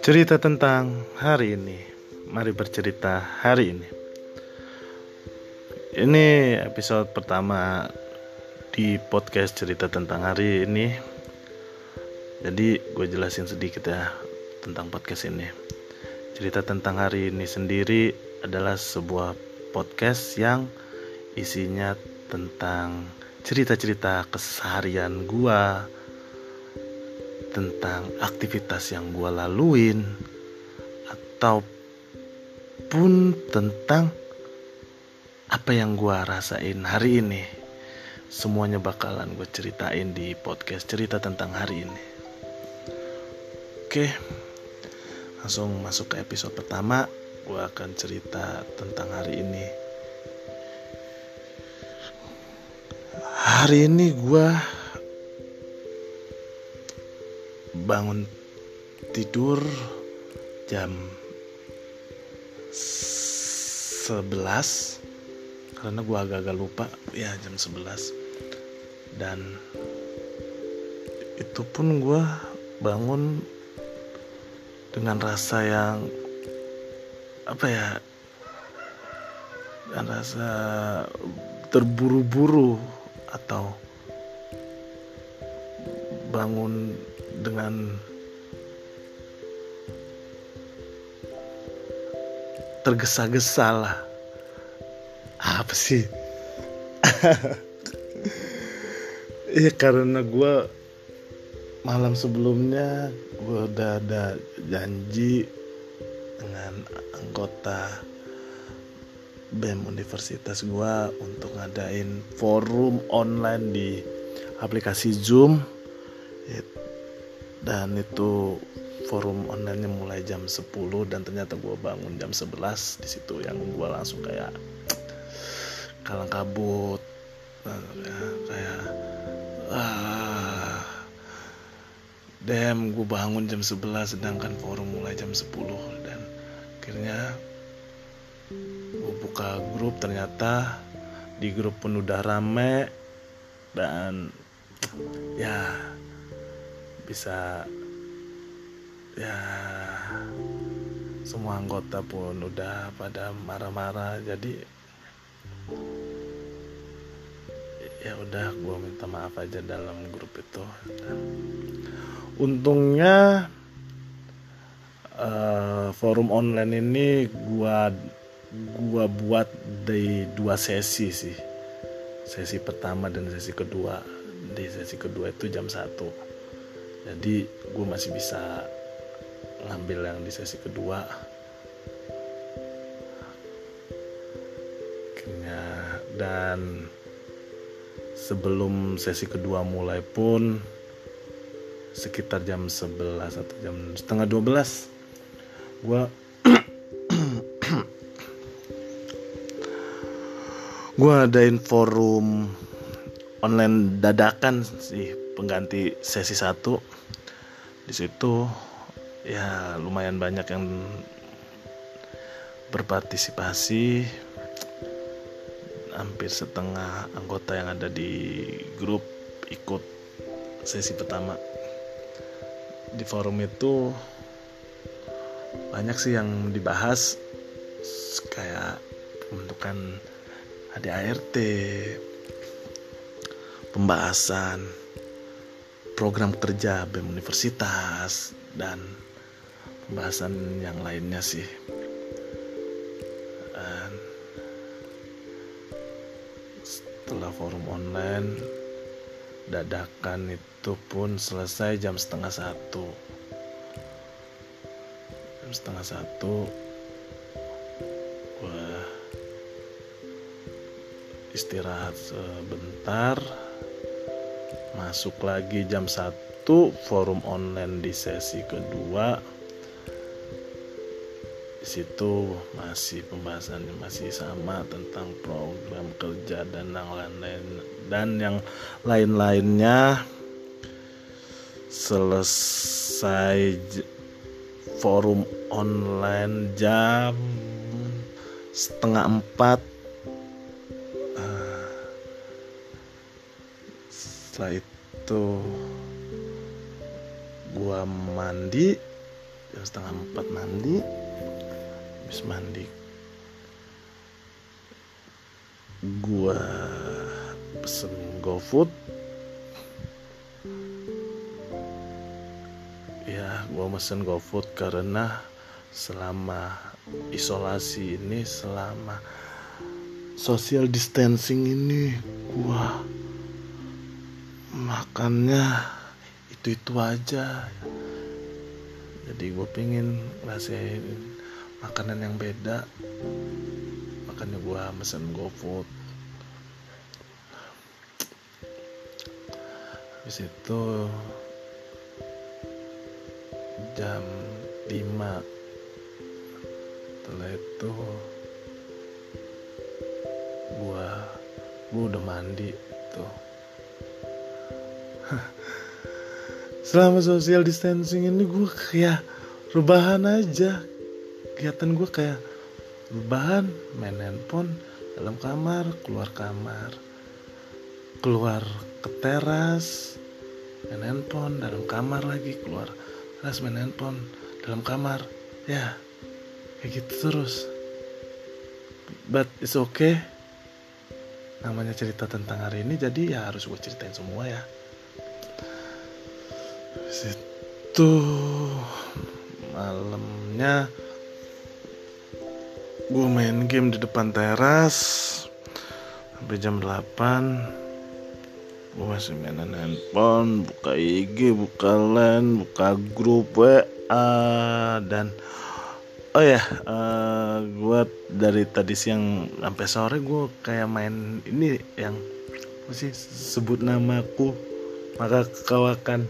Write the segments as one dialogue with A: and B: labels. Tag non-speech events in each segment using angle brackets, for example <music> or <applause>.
A: Cerita tentang hari ini. Mari bercerita hari ini. Ini episode pertama di podcast cerita tentang hari ini. Jadi gue jelasin sedikit ya tentang podcast ini. Cerita tentang hari ini sendiri adalah sebuah podcast yang isinya tentang cerita-cerita keseharian gua, tentang aktivitas yang gue laluin ataupun tentang apa yang gue rasain hari ini. Semuanya bakalan gue ceritain di podcast cerita tentang hari ini. Oke langsung masuk ke episode pertama. Gue akan cerita tentang hari ini hari ini gue bangun tidur jam 11 karena gue agak-agak lupa. Ya jam 11 dan itu pun gue bangun dengan rasa yang apa ya dan rasa terburu-buru atau bangun dengan tergesa-gesa lah. Apa sih? <laughs> Iya karena gue malam sebelumnya gue udah ada janji dengan anggota BEM Universitas gue untuk ngadain forum online di aplikasi Zoom. Dan itu forum onlinenya mulai jam 10 dan ternyata gue bangun jam 11 di situ yang gue langsung kayak kalang kabut kayak ah dem gue bangun jam 11 sedangkan forum mulai jam 10 dan akhirnya gue buka grup ternyata di grup pun udah rame dan ya bisa ya semua anggota pun udah pada marah-marah jadi ya udah gue minta maaf aja dalam grup itu. Dan untungnya uh, forum online ini gue gua buat di dua sesi sih. Sesi pertama dan sesi kedua. Di sesi kedua itu jam satu. Jadi gue masih bisa ngambil yang di sesi kedua. Dan sebelum sesi kedua mulai pun sekitar jam 11 atau jam setengah 12 gue gue adain forum online dadakan sih pengganti sesi satu. Di situ ya lumayan banyak yang berpartisipasi. Hampir setengah anggota yang ada di grup ikut sesi pertama. Di forum itu banyak sih yang dibahas. Kayak pembentukan ADART pembahasan program kerja BEM Universitas dan pembahasan yang lainnya sih. Dan setelah forum online dadakan itu pun selesai jam setengah satu. Jam setengah satu istirahat sebentar. Masuk lagi jam 1 forum online di sesi kedua. Di situ masih pembahasannya masih sama tentang program kerja dan yang lain-lain. Dan yang lain-lainnya selesai forum online jam setengah empat setelah itu gua mandi jam setengah empat mandi. Habis mandi gua pesen GoFood. Ya gua pesen GoFood karena selama isolasi ini selama social distancing ini gua makannya itu itu aja. Jadi gue pengen ngerasain makanan yang beda. Makanya gue mesen GoFood. Habis itu jam 5 setelah itu gua gua udah mandi tuh <laughs> selama social distancing ini gue kayak rebahan aja. Kegiatan gue kayak rebahan main handphone dalam kamar keluar kamar keluar ke teras main handphone dalam kamar lagi keluar teras main handphone dalam kamar. Ya kayak gitu terus. But it's okay. Namanya cerita tentang hari ini jadi ya harus gue ceritain semua ya situ malamnya gue main game di depan teras. Sampai jam 8 gue masih mainan handphone buka IG buka LAN buka grup WA dan oh ya uh, gue dari tadi siang sampai sore gue kayak main ini yang masih sebut namaku maka kau akan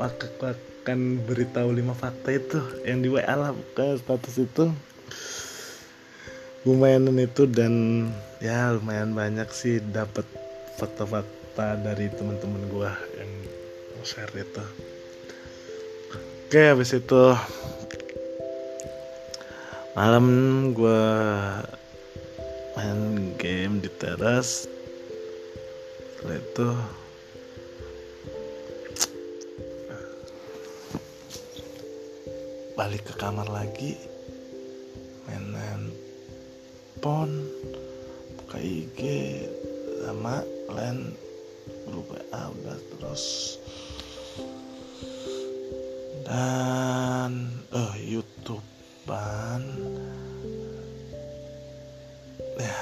A: akan beritahu lima fakta itu yang di WA lah status itu. Mainin itu dan ya lumayan banyak sih dapat fakta-fakta dari teman-teman gue yang share itu. Oke habis itu malam gue main game di teras. Setelah itu balik ke kamar lagi main handphone buka IG sama lain grup WA udah terus. Dan oh YouTube ban ya.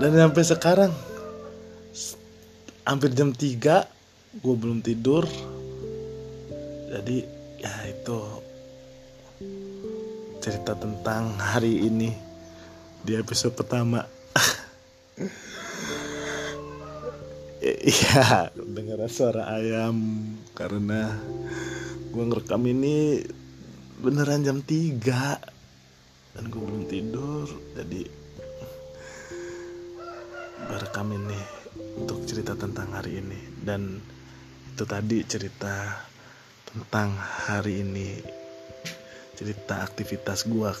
A: Dan sampai sekarang hampir jam 3 gue belum tidur jadi ya itu cerita tentang hari ini. Di episode pertama. <laughs> Iya, dengar suara ayam. Karena gue ngerekam ini beneran jam 3 dan gue belum tidur. Jadi berekam ini untuk cerita tentang hari ini. Dan itu tadi cerita tentang hari ini cerita aktivitas gue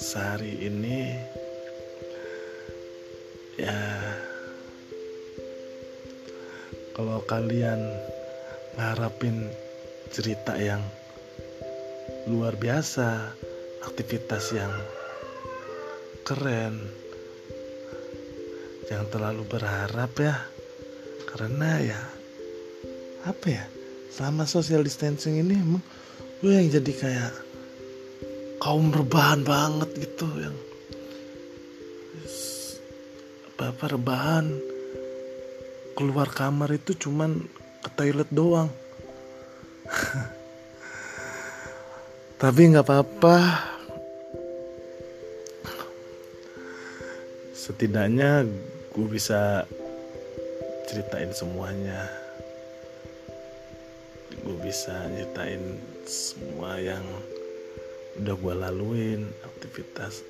A: sehari ini ya kalau kalian ngarapin cerita yang luar biasa, aktivitas yang keren. Jangan terlalu berharap ya. Karena ya apa ya? Selama social distancing ini emang gue yang jadi kayak kaum rebahan banget gitu yang apa rebahan. Keluar kamar itu cuman ke toilet doang. <laughs> Tapi nggak apa-apa. Setidaknya gue bisa ceritain semuanya bisa ceritain semua yang udah gue laluin aktivitas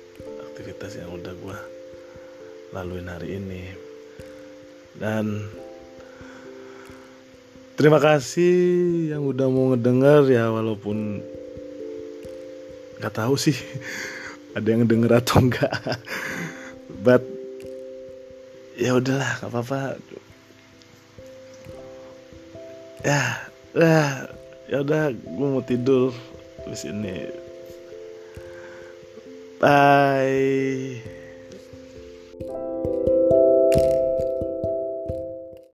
A: aktivitas yang udah gue laluin hari ini. Dan terima kasih yang udah mau ngedenger ya walaupun nggak tahu sih <laughs> ada yang denger atau enggak but ya udahlah nggak apa-apa. Ya ya ya udah gue mau tidur di sini. Bye